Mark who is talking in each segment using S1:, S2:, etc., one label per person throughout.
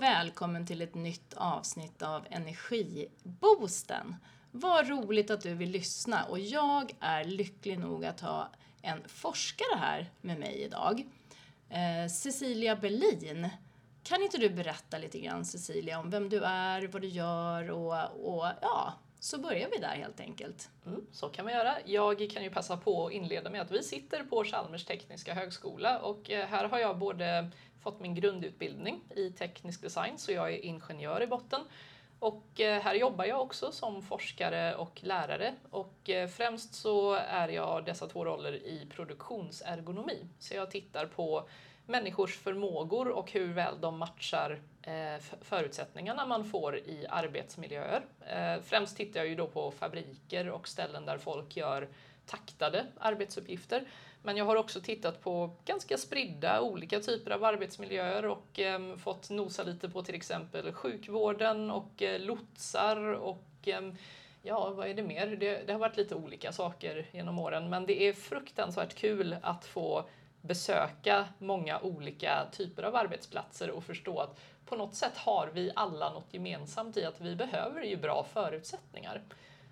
S1: och välkommen till ett nytt avsnitt av Energiboosten. Vad roligt att du vill lyssna och jag är lycklig nog att ha en forskare här med mig idag. Eh, Cecilia Berlin. Kan inte du berätta lite grann Cecilia om vem du är, vad du gör och, och ja, så börjar vi där helt enkelt.
S2: Mm, så kan vi göra. Jag kan ju passa på att inleda med att vi sitter på Chalmers tekniska högskola och eh, här har jag både fått min grundutbildning i teknisk design, så jag är ingenjör i botten. Och eh, här jobbar jag också som forskare och lärare och eh, främst så är jag dessa två roller i produktionsergonomi. Så jag tittar på människors förmågor och hur väl de matchar eh, förutsättningarna man får i arbetsmiljöer. Främst tittar jag ju då på fabriker och ställen där folk gör taktade arbetsuppgifter. Men jag har också tittat på ganska spridda olika typer av arbetsmiljöer och eh, fått nosa lite på till exempel sjukvården och eh, lotsar och eh, ja, vad är det mer? Det, det, har varit lite olika saker genom åren, men det är fruktansvärt kul att få besöka många olika typer av arbetsplatser och förstå att på något sätt har vi alla något gemensamt i att vi behöver ju bra förutsättningar.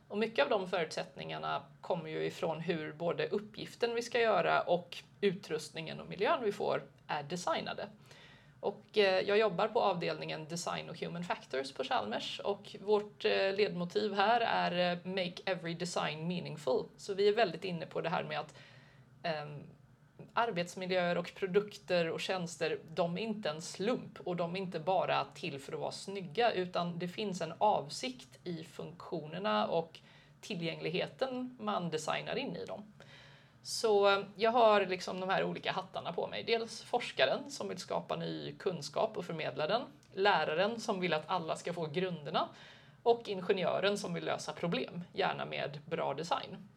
S2: Och mycket av de förutsättningarna kommer ju ifrån hur både uppgiften vi ska göra och utrustningen och miljön vi får är designade. Och eh, jag jobbar på avdelningen Design och Human Factors på Chalmers och vårt eh, ledmotiv här är eh, Make every design meaningful. Så vi är väldigt inne på det här med att um, arbetsmiljöer och produkter och tjänster, de är inte en slump och de är inte bara till för att vara snygga utan det finns en avsikt i funktionerna och tillgängligheten man designar in i dem. Så eh, jag har liksom de här olika hattarna på mig. Dels forskaren som vill skapa ny kunskap och förmedla den, läraren som vill att alla ska få grunderna och ingenjören som vill lösa problem, gärna med bra design.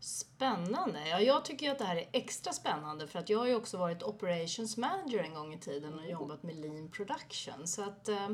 S1: Spännande! Ja, jag tycker att det här är extra spännande för att jag har ju också varit operations manager en gång i tiden och jobbat med lean production. Så att eh,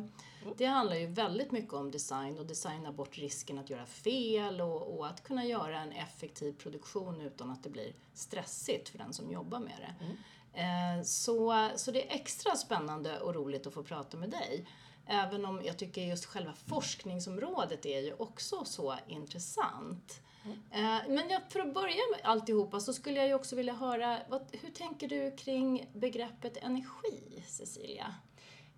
S1: det handlar ju väldigt mycket om design och designa bort risken att göra fel och, och, att kunna göra en effektiv produktion utan att det blir stressigt för den som jobbar med det. Mm. Eh, så, så det är extra spännande och roligt att få prata med dig. Även om jag tycker just själva forskningsområdet är ju också så intressant. Eh, men Men för att börja med alltihopa så skulle jag ju också vilja höra, vad, hur tänker du kring begreppet energi, Cecilia?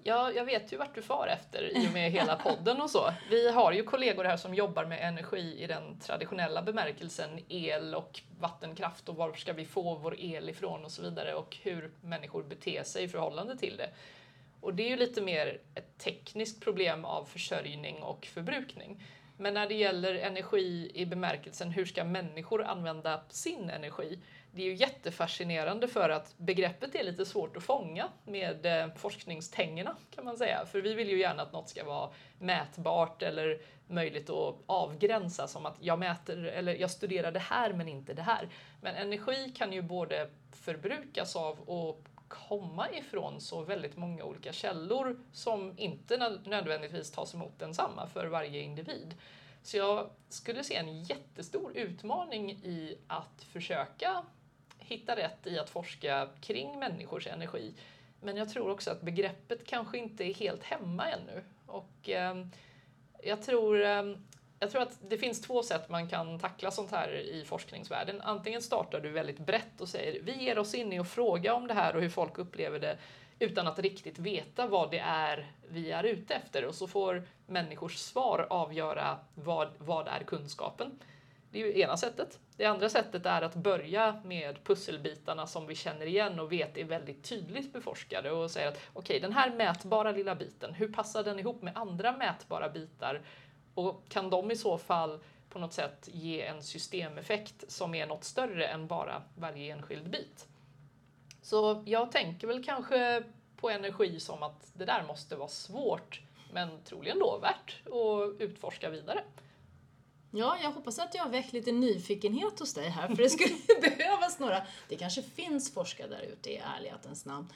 S2: Ja, jag vet ju vart du far efter i och med hela podden och så. Vi har ju kollegor här som jobbar med energi i den traditionella bemärkelsen el och vattenkraft och var ska vi få vår el ifrån och så vidare och hur människor beter sig i förhållande till det. Och det är ju lite mer ett tekniskt problem av försörjning och förbrukning. Men när det gäller energi i bemärkelsen hur ska människor använda sin energi? Det är ju jättefascinerande för att begreppet är lite svårt att fånga med eh, forskningstängerna kan man säga. För vi vill ju gärna att något ska vara mätbart eller möjligt att avgränsa som att jag mäter eller jag studerar det här men inte det här. Men energi kan ju både förbrukas av och komma ifrån så väldigt många olika källor som inte nödvändigtvis tas emot densamma för varje individ. Så jag skulle se en jättestor utmaning i att försöka hitta rätt i att forska kring människors energi. Men jag tror också att begreppet kanske inte är helt hemma ännu. Och eh, jag tror eh, jag tror att det finns två sätt man kan tackla sånt här i forskningsvärlden. Antingen startar du väldigt brett och säger vi ger oss in i att fråga om det här och hur folk upplever det utan att riktigt veta vad det är vi är ute efter och så får människors svar avgöra vad, vad är kunskapen. Det är ju ena sättet. Det andra sättet är att börja med pusselbitarna som vi känner igen och vet är väldigt tydligt beforskade och säga att okej, okay, den här mätbara lilla biten, hur passar den ihop med andra mätbara bitar och kan de i så fall på något sätt ge en systemeffekt som är något större än bara varje enskild bit? Så jag tänker väl kanske på energi som att det där måste vara svårt men troligen då värt att utforska vidare.
S1: Ja, jag hoppas att jag har väckt lite nyfikenhet hos dig här, för det skulle behövas några. Det kanske finns forskare där ute i ärlighetens namn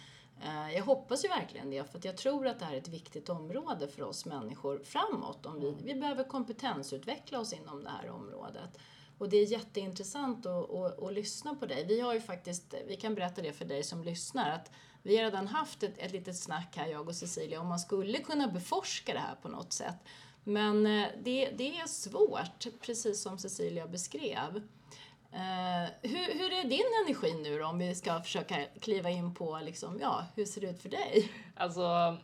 S1: jag hoppas ju verkligen det, för att jag tror att det här är ett viktigt område för oss människor framåt. Om vi, mm. vi behöver kompetensutveckla oss inom det här området. Och det är jätteintressant att, att, att, lyssna på dig. Vi har ju faktiskt, vi kan berätta det för dig som lyssnar, att vi har redan haft ett, ett litet snack här, jag och Cecilia, om man skulle kunna beforska det här på något sätt. Men eh, det, det är svårt, precis som Cecilia beskrev. Uh, hur, hur är din energi nu då, om vi ska försöka kliva in på liksom, ja, hur ser det ut för dig?
S2: Alltså,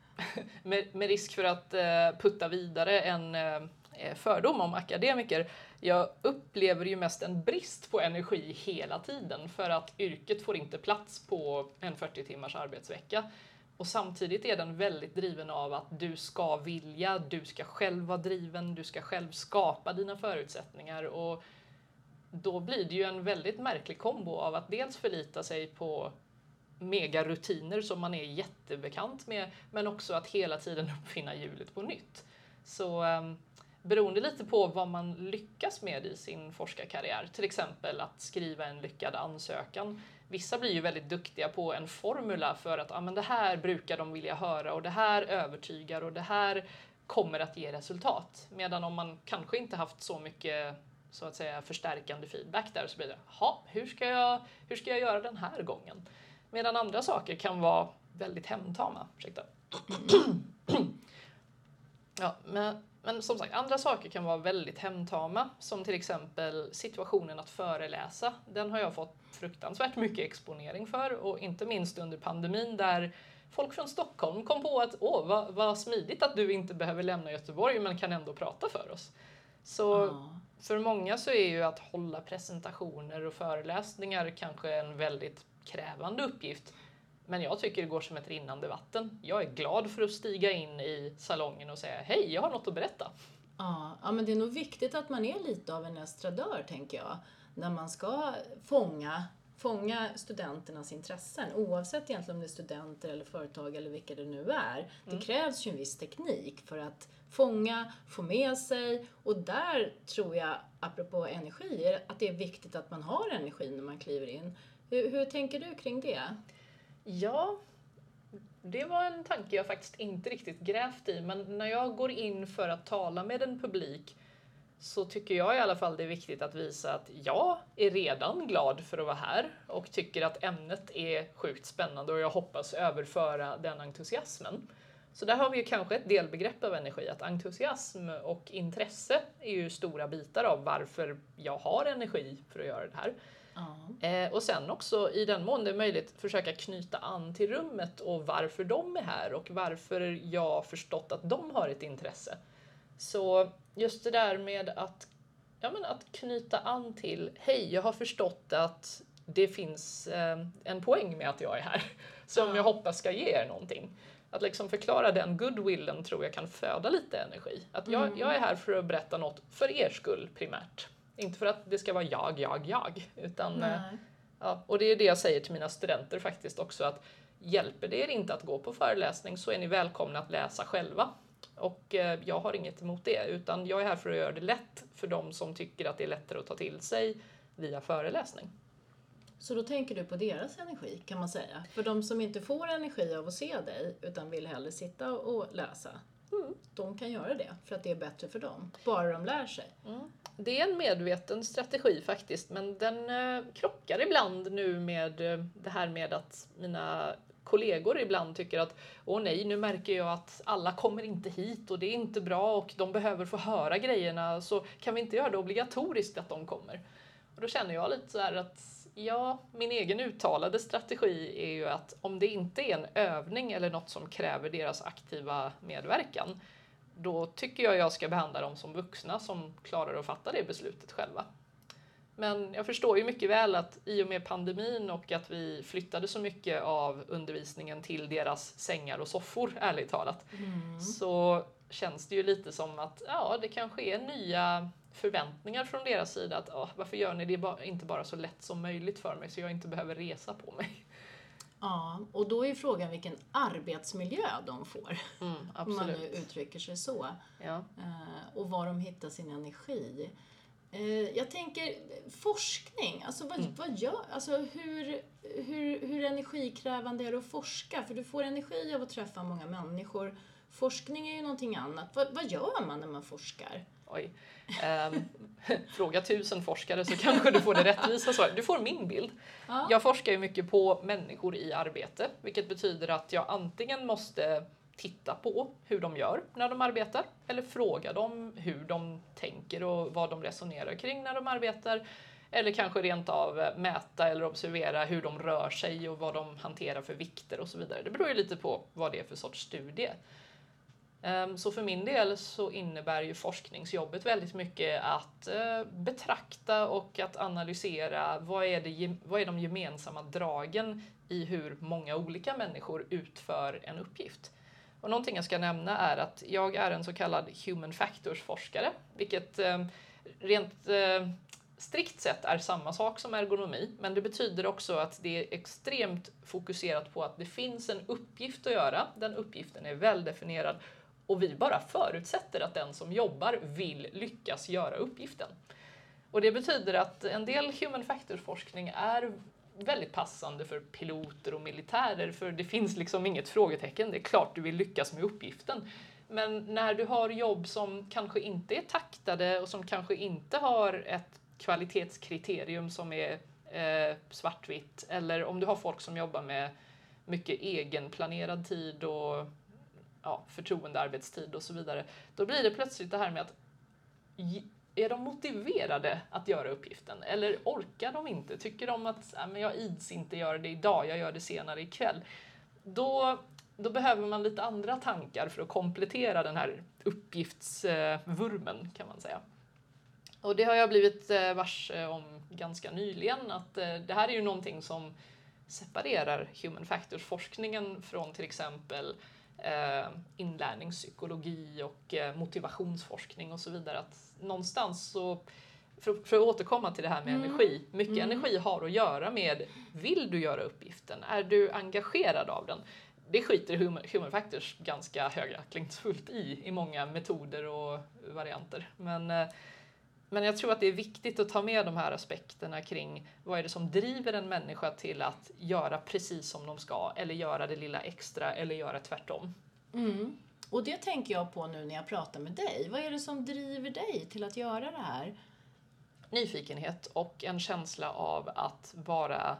S2: med, med risk för att uh, putta vidare en uh, fördom om akademiker, jag upplever ju mest en brist på energi hela tiden för att yrket får inte plats på en 40 timmars arbetsvecka. Och samtidigt är den väldigt driven av att du ska vilja, du ska själv vara driven, du ska själv skapa dina förutsättningar. Och då blir det ju en väldigt märklig kombo av att dels förlita sig på megarutiner som man är jättebekant med, men också att hela tiden uppfinna hjulet på nytt. Så um, beroende lite på vad man lyckas med i sin forskarkarriär, till exempel att skriva en lyckad ansökan. Vissa blir ju väldigt duktiga på en formula för att ah, men det här brukar de vilja höra och det här övertygar och det här kommer att ge resultat. Medan om man kanske inte haft så mycket så att säga förstärkande feedback där så blir det, ha hur ska jag, hur ska jag göra den här gången? Medan andra saker kan vara väldigt hemtama. Ursäkta. ja, men, men som sagt, andra saker kan vara väldigt hemtama, som till exempel situationen att föreläsa. Den har jag fått fruktansvärt mycket exponering för och inte minst under pandemin där folk från Stockholm kom på att åh, vad, vad smidigt att du inte behöver lämna Göteborg men kan ändå prata för oss. Så för många så är ju att hålla presentationer och föreläsningar kanske en väldigt krävande uppgift. Men jag tycker det går som ett rinnande vatten. Jag är glad för att stiga in i salongen och säga hej, jag har något att berätta.
S1: Ja, ja men det är nog viktigt att man är lite av en estradör, tänker jag, när man ska fånga fånga studenternas intressen oavsett egentligen om det är studenter eller företag eller vilka det nu är. Det mm. krävs ju en viss teknik för att fånga, få med sig och där tror jag, apropå energi, att det är viktigt att man har energi när man kliver in. Hur, hur tänker du kring det?
S2: Ja, det var en tanke jag faktiskt inte riktigt grävt i, men när jag går in för att tala med en publik så tycker jag i alla fall det är viktigt att visa att jag är redan glad för att vara här och tycker att ämnet är sjukt spännande och jag hoppas överföra den entusiasmen. Så där har vi ju kanske ett delbegrepp av energi, att entusiasm och intresse är ju stora bitar av varför jag har energi för att göra det här. Mm. Eh, och sen också i den mån det är möjligt försöka knyta an till rummet och varför de är här och varför jag förstått att de har ett intresse. Så just det där med att, ja, men att knyta an till, hej, jag har förstått att det finns eh, en poäng med att jag är här som jag hoppas ska ge er någonting. Att liksom förklara den goodwillen tror jag kan föda lite energi. Att jag, mm. jag är här för att berätta något för er skull primärt. Inte för att det ska vara jag, jag, jag. Utan, eh, ja, och det är det jag säger till mina studenter faktiskt också att hjälper det er inte att gå på föreläsning så är ni välkomna att läsa själva. Och eh, jag har inget emot det, utan jag är här för att göra det lätt för de som tycker att det är lättare att ta till sig via föreläsning.
S1: Så då tänker du på deras energi kan man säga. För de som inte får energi av att se dig utan vill hellre sitta och läsa. Mm. De kan göra det för att det är bättre för dem. Bara de lär sig.
S2: Mm. Det är en medveten strategi faktiskt men den eh, krockar ibland nu med eh, det här med att mina kollegor ibland tycker att åh nej, nu märker jag att alla kommer inte hit och det är inte bra och de behöver få höra grejerna så kan vi inte göra det obligatoriskt att de kommer? Och då känner jag lite så här att Ja, min egen uttalade strategi är ju att om det inte är en övning eller något som kräver deras aktiva medverkan, då tycker jag jag ska behandla dem som vuxna som klarar att fatta det beslutet själva. Men jag förstår ju mycket väl att i och med pandemin och att vi flyttade så mycket av undervisningen till deras sängar och soffor, ärligt talat, mm. så känns det ju lite som att ja, det kanske är nya förväntningar från deras sida att oh, varför gör ni det inte bara så lätt som möjligt för mig så jag inte behöver resa på mig.
S1: Ja, och då är frågan vilken arbetsmiljö de får. Mm, om man nu uttrycker sig så. Ja. Uh, och var de hittar sin energi. Uh, jag tänker forskning, alltså vad, mm. vad gör, alltså hur, hur, hur energikrävande är det att forska? För du får energi av att träffa många människor. Forskning är ju någonting annat. Vad, vad gör man när man forskar?
S2: oj. Um, fråga tusen forskare så kanske du får det rättvisa svaret. Du får min bild.
S1: Ja.
S2: Jag forskar ju mycket på människor i arbete, vilket betyder att jag antingen måste titta på hur de gör när de arbetar eller fråga dem hur de tänker och vad de resonerar kring när de arbetar. Eller kanske rent av eh, mäta eller observera hur de rör sig och vad de hanterar för vikter och så vidare. Det beror ju lite på vad det är för sorts studie. Ehm, så för min del så innebär ju forskningsjobbet väldigt mycket att eh, betrakta och att analysera vad är, det, vad är de gemensamma dragen i hur många olika människor utför en uppgift. Och någonting jag ska nämna är att jag är en så kallad human factors-forskare, vilket eh, rent eh, strikt sett är samma sak som ergonomi, men det betyder också att det är extremt fokuserat på att det finns en uppgift att göra. Den uppgiften är väldefinierad och vi bara förutsätter att den som jobbar vill lyckas göra uppgiften. Och det betyder att en del human factors-forskning är väldigt passande för piloter och militärer, för det finns liksom inget frågetecken. Det är klart du vill lyckas med uppgiften. Men när du har jobb som kanske inte är taktade och som kanske inte har ett kvalitetskriterium som är eh, svartvitt, eller om du har folk som jobbar med mycket egenplanerad tid och ja, förtroendearbetstid och så vidare, då blir det plötsligt det här med att är de motiverade att göra uppgiften eller orkar de inte? Tycker de att äh, men jag ids inte göra det idag, jag gör det senare ikväll? Då, då behöver man lite andra tankar för att komplettera den här uppgiftsvurmen kan man säga. Och det har jag blivit eh, varse om ganska nyligen att eh, det här är ju någonting som separerar human factors-forskningen från till exempel eh, inlärningspsykologi och eh, motivationsforskning och så vidare. Att någonstans så, för, för att återkomma till det här med mm. energi, mycket mm. energi har att göra med vill du göra uppgiften? Är du engagerad av den? Det skiter human, human factors ganska högaktningsfullt i, i många metoder och varianter. Men eh, men jag tror att det är viktigt att ta med de här aspekterna kring vad är det som driver en människa till att göra precis som de ska eller göra det lilla extra eller göra tvärtom.
S1: Mm. Och det tänker jag på nu när jag pratar med dig. Vad är det som driver dig till att göra det här?
S2: Nyfikenhet och en känsla av att vara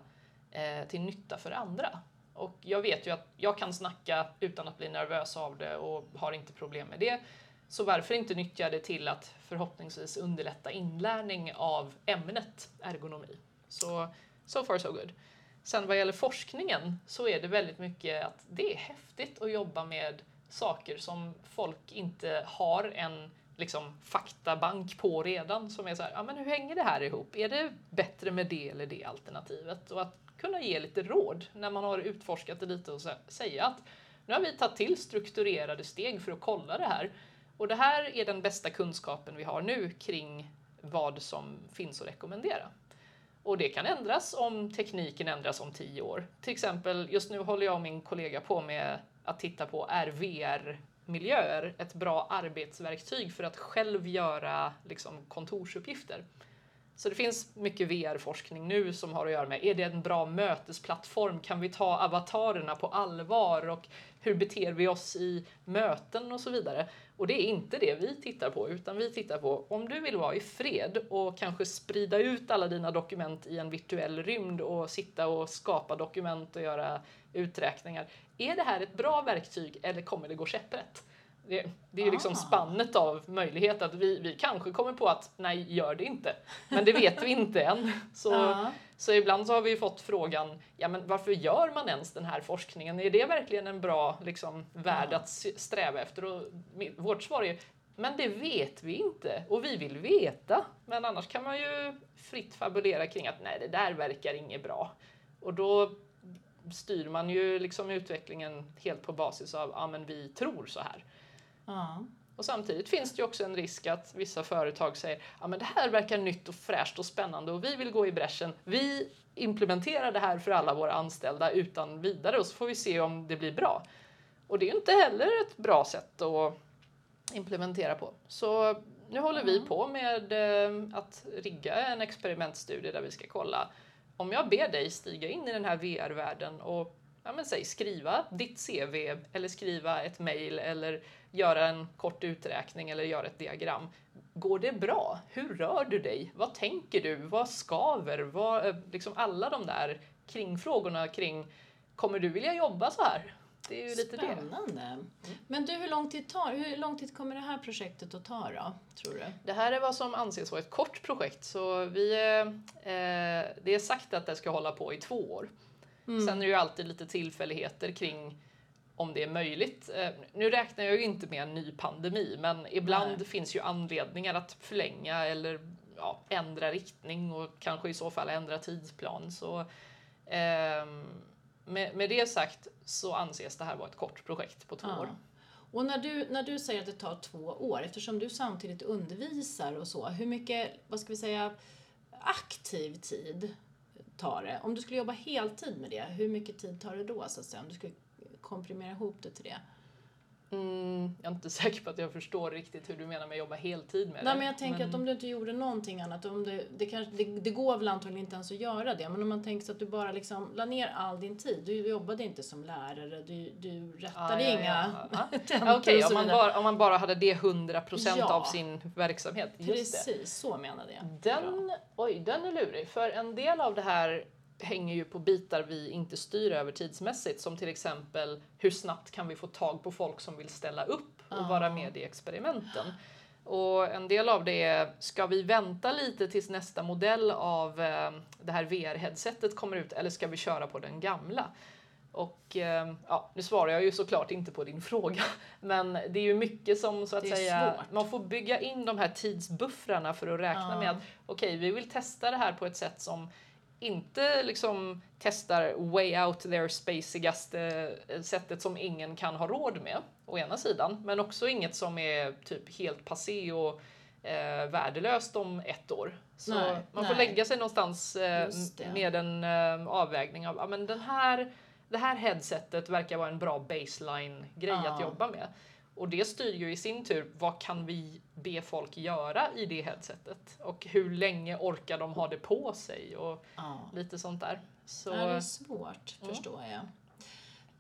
S2: eh, till nytta för andra. Och jag vet ju att jag kan snacka utan att bli nervös av det och har inte problem med det. Så varför inte nyttja det till att förhoppningsvis underlätta inlärning av ämnet ergonomi? Så so far so good. Sen vad gäller forskningen så är det väldigt mycket att det är häftigt att jobba med saker som folk inte har en liksom, faktabank på redan. Som är så här, ja men hur hänger det här ihop? Är det bättre med det eller det alternativet? Och att kunna ge lite råd när man har utforskat det lite och säga att nu har vi tagit till strukturerade steg för att kolla det här. Och det här är den bästa kunskapen vi har nu kring vad som finns att rekommendera. Och det kan ändras om tekniken ändras om tio år. Till exempel, just nu håller jag och min kollega på med att titta på är VR-miljöer ett bra arbetsverktyg för att själv göra liksom, kontorsuppgifter? Så det finns mycket VR-forskning nu som har att göra med, är det en bra mötesplattform? Kan vi ta avatarerna på allvar? Och hur beter vi oss i möten och så vidare? Och det är inte det vi tittar på, utan vi tittar på om du vill vara i fred och kanske sprida ut alla dina dokument i en virtuell rymd och sitta och skapa dokument och göra uträkningar. Är det här ett bra verktyg eller kommer det gå käpprätt? Det, det är ju liksom ah. spannet av möjlighet att vi, vi kanske kommer på att nej, gör det inte. Men det vet vi inte än. Så, uh. så ibland så har vi fått frågan, ja men varför gör man ens den här forskningen? Är det verkligen en bra liksom, värld uh. att sträva efter? Och vårt svar är, men det vet vi inte och vi vill veta. Men annars kan man ju fritt fabulera kring att nej, det där verkar inget bra. Och då styr man ju liksom utvecklingen helt på basis av, ja men vi tror så här. Ja. Och samtidigt finns det ju också en risk att vissa företag säger ja men det här verkar nytt och fräscht och spännande och vi vill gå i bräschen. Vi implementerar det här för alla våra anställda utan vidare och så får vi se om det blir bra. Och det är ju inte heller ett bra sätt att implementera på. Så nu håller vi på med eh, att rigga en experimentstudie där vi ska kolla om jag ber dig stiga in i den här VR-världen och ja, men säg, skriva ditt CV eller skriva ett mail eller göra en kort uträkning eller göra ett diagram. Går det bra? Hur rör du dig? Vad tänker du? Vad skaver? Vad, eh, liksom alla de där kringfrågorna kring Kommer du vilja jobba så här? Det är ju lite
S1: Spännande. Det. Men du, hur lång, tid tar, hur lång tid kommer det här projektet att ta då, tror du?
S2: Det här är vad som anses vara ett kort projekt. Så vi, eh, det är sagt att det ska hålla på i två år. Mm. Sen är det ju alltid lite tillfälligheter kring om det är möjligt. Eh, nu räknar jag ju inte med en ny pandemi, men ibland Nej. finns ju anledningar att förlänga eller ja, ändra riktning och kanske i så fall ändra tidsplan. Så, eh, med, med det sagt så anses det här vara ett kort projekt på två ja. år.
S1: Och när du, när du säger att det tar två år, eftersom du samtidigt undervisar och så, hur mycket, vad ska vi säga, aktiv tid tar det? Om du skulle jobba heltid med det, hur mycket tid tar det då så att säga? Om du skulle komprimera ihop det till det?
S2: Mm, jag är inte säker på att jag förstår riktigt hur du menar med att jobba heltid med
S1: Nej, det. men jag tänker men... att om du inte gjorde någonting annat, om det, det, kanske, det, det går väl antagligen inte ens att göra det, men om man tänker sig att du bara liksom la ner all din tid, du jobbade inte som lärare, du, du rättade ah, ja, inga
S2: ja, ja. tentor Okej, okay, om, man om man bara hade det 100% ja, av sin verksamhet.
S1: Precis, så menade jag.
S2: Den, oj, den är lurig, för en del av det här hänger ju på bitar vi inte styr över tidsmässigt som till exempel hur snabbt kan vi få tag på folk som vill ställa upp och uh. vara med i experimenten. Och en del av det är, ska vi vänta lite tills nästa modell av eh, det här VR-headsetet kommer ut eller ska vi köra på den gamla? Och eh, ja, nu svarar jag ju såklart inte på din fråga, men det är ju mycket som så att säga, svårt. man får bygga in de här tidsbuffrarna för att räkna uh. med att okej, okay, vi vill testa det här på ett sätt som inte liksom testar way out there spacigaste sättet som ingen kan ha råd med, å ena sidan, men också inget som är typ helt passé och eh, värdelöst om ett år. Så nej, man får lägga sig någonstans eh, med en eh, avvägning av, ja men den här, det här headsetet verkar vara en bra baseline-grej ah. att jobba med. Och det styr ju i sin tur vad kan vi be folk göra i det headsetet och hur länge orkar de ha det på sig och ja. lite sånt där.
S1: Så, ja, det är svårt mm. förstår jag.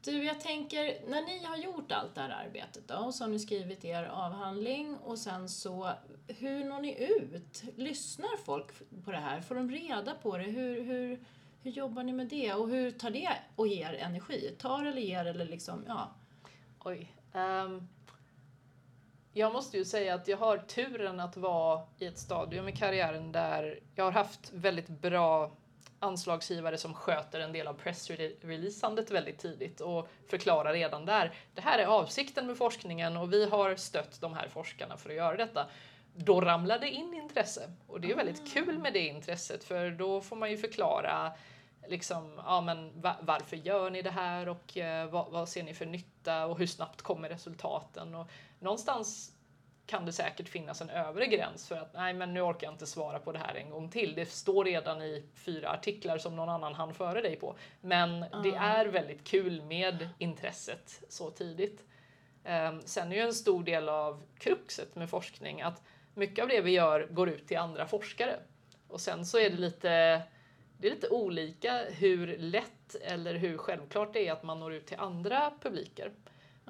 S1: Du, jag tänker, när ni har gjort allt det här arbetet då, och så har ni skrivit er avhandling och sen så, hur når ni ut? Lyssnar folk på det här? Får de reda på det? Hur, hur, hur jobbar ni med det? Och hur tar det och ger energi? Tar eller ger eller liksom, ja?
S2: Oj. Um, jag måste ju säga att jag har turen att vara i ett stadium i karriären där jag har haft väldigt bra anslagsgivare som sköter en del av pressreleasandet väldigt tidigt och förklarar redan där. Det här är avsikten med forskningen och vi har stött de här forskarna för att göra detta. Då ramlar det in intresse och det är väldigt ah. kul med det intresset för då får man ju förklara liksom, ja, men varför gör ni det här och eh, vad, vad, ser ni för nytta och hur snabbt kommer resultaten? Och någonstans kan det säkert finnas en övre gräns för att nej, men nu orkar jag inte svara på det här en gång till. Det står redan i fyra artiklar som någon annan hann före dig på. Men mm. det är väldigt kul med intresset så tidigt. Um, sen är ju en stor del av kruxet med forskning att mycket av det vi gör går ut till andra forskare. Och sen så är det lite det är lite olika hur lätt eller hur självklart det är att man når ut till andra publiker.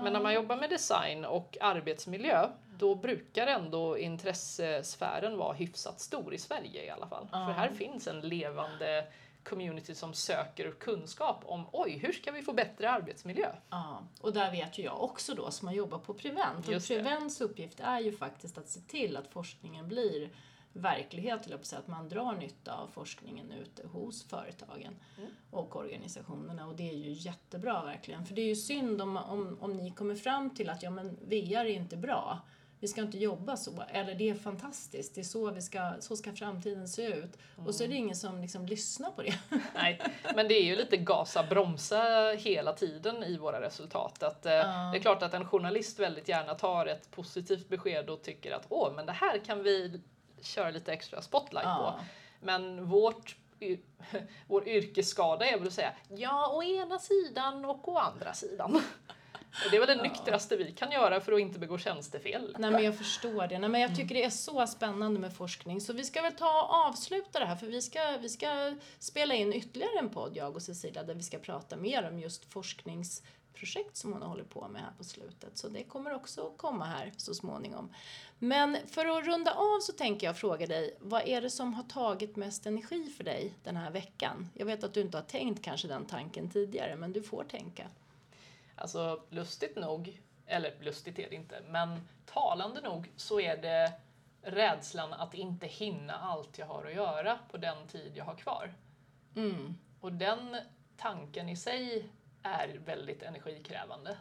S2: Men när man jobbar med design och arbetsmiljö då brukar ändå intressesfären vara hyfsat stor i Sverige i alla fall. För här finns en levande community som söker kunskap om oj, hur ska vi få bättre arbetsmiljö?
S1: Ja, och där vet ju jag också då som har jobbat på Prevent. Och Prevents uppgift är ju faktiskt att se till att forskningen blir verklighet, till att, att man drar nytta av forskningen ute hos företagen mm. och organisationerna och det är ju jättebra verkligen. För det är ju synd om, om, om ni kommer fram till att ja men VR är inte bra, vi ska inte jobba så, eller det är fantastiskt, det är så, vi ska, så ska framtiden se ut. Mm. Och så är det ingen som liksom lyssnar på det.
S2: Nej, men det är ju lite gasa, bromsa hela tiden i våra resultat. Att, uh. Det är klart att en journalist väldigt gärna tar ett positivt besked och tycker att åh, men det här kan vi köra lite extra spotlight uh. på. Men vårt vår yrkesskada är väl att säga ja, å ena sidan och å andra sidan. Och det är väl det nyktraste vi kan göra för att inte begå tjänstefel.
S1: Nej men jag förstår det. Nej, men jag tycker det är så spännande med forskning. Så vi ska väl ta och avsluta det här för vi ska, vi ska spela in ytterligare en podd, jag och Cecilia, där vi ska prata mer om just forskningsprojekt som hon håller på med här på slutet. Så det kommer också komma här så småningom. Men för att runda av så tänker jag fråga dig, vad är det som har tagit mest energi för dig den här veckan? Jag vet att du inte har tänkt kanske den tanken tidigare, men du får tänka.
S2: Alltså lustigt nog, eller lustigt är det inte, men talande nog så är det rädslan att inte hinna allt jag har att göra på den tid jag har kvar.
S1: Mm.
S2: Och den tanken i sig är väldigt energikrävande.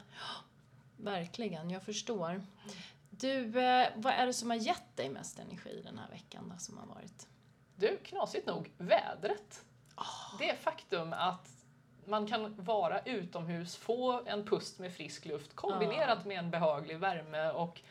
S1: Verkligen, jag förstår. Du, eh, vad är det som har gett dig mest energi den här veckan då, som har varit?
S2: Du, knasigt nog, vädret. Det faktum att man kan vara utomhus, få en pust med frisk luft kombinerat med en behaglig värme och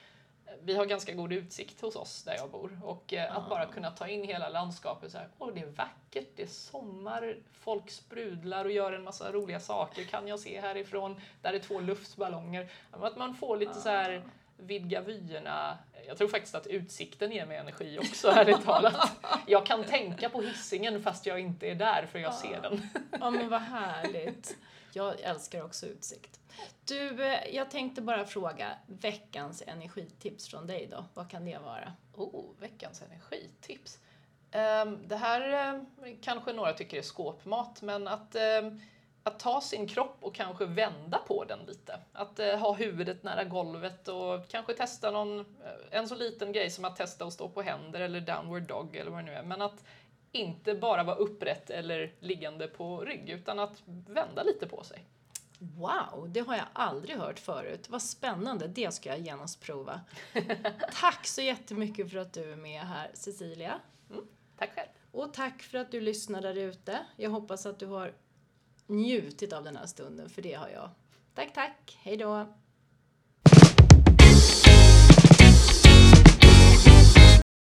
S2: vi har ganska god utsikt hos oss där jag bor och eh, att bara kunna ta in hela landskapet så här, åh det är vackert, det är sommar, folk sprudlar och gör en massa roliga saker kan jag se härifrån, där är två luftballonger. Att man får lite så här vidga vyerna. Jag tror faktiskt att utsikten ger mig energi också, ärligt talat. Jag kan tänka på hissingen fast jag inte är där för jag ser den.
S1: Ja men vad härligt. Jag älskar också utsikt. Du, eh, jag tänkte bara fråga, veckans energitips från dig då? Vad kan det vara?
S2: Oh, veckans energitips. Ehm, det här eh, kanske några tycker är skåpmat, men att, ehm, att ta sin kropp och kanske vända på den lite. Att eh, ha huvudet nära golvet och kanske testa någon, en så liten grej som att testa att stå på händer eller downward dog eller vad det nu är. Men att inte bara vara upprätt eller liggande på rygg, utan att vända lite på sig.
S1: Wow, det har jag aldrig hört förut. Vad spännande, det ska jag genast prova. tack så jättemycket för att du är med här, Cecilia.
S2: Tack själv!
S1: Och tack för att du lyssnar där ute. Jag hoppas att du har njutit av den här stunden, för det har jag. Tack, tack. Hej då.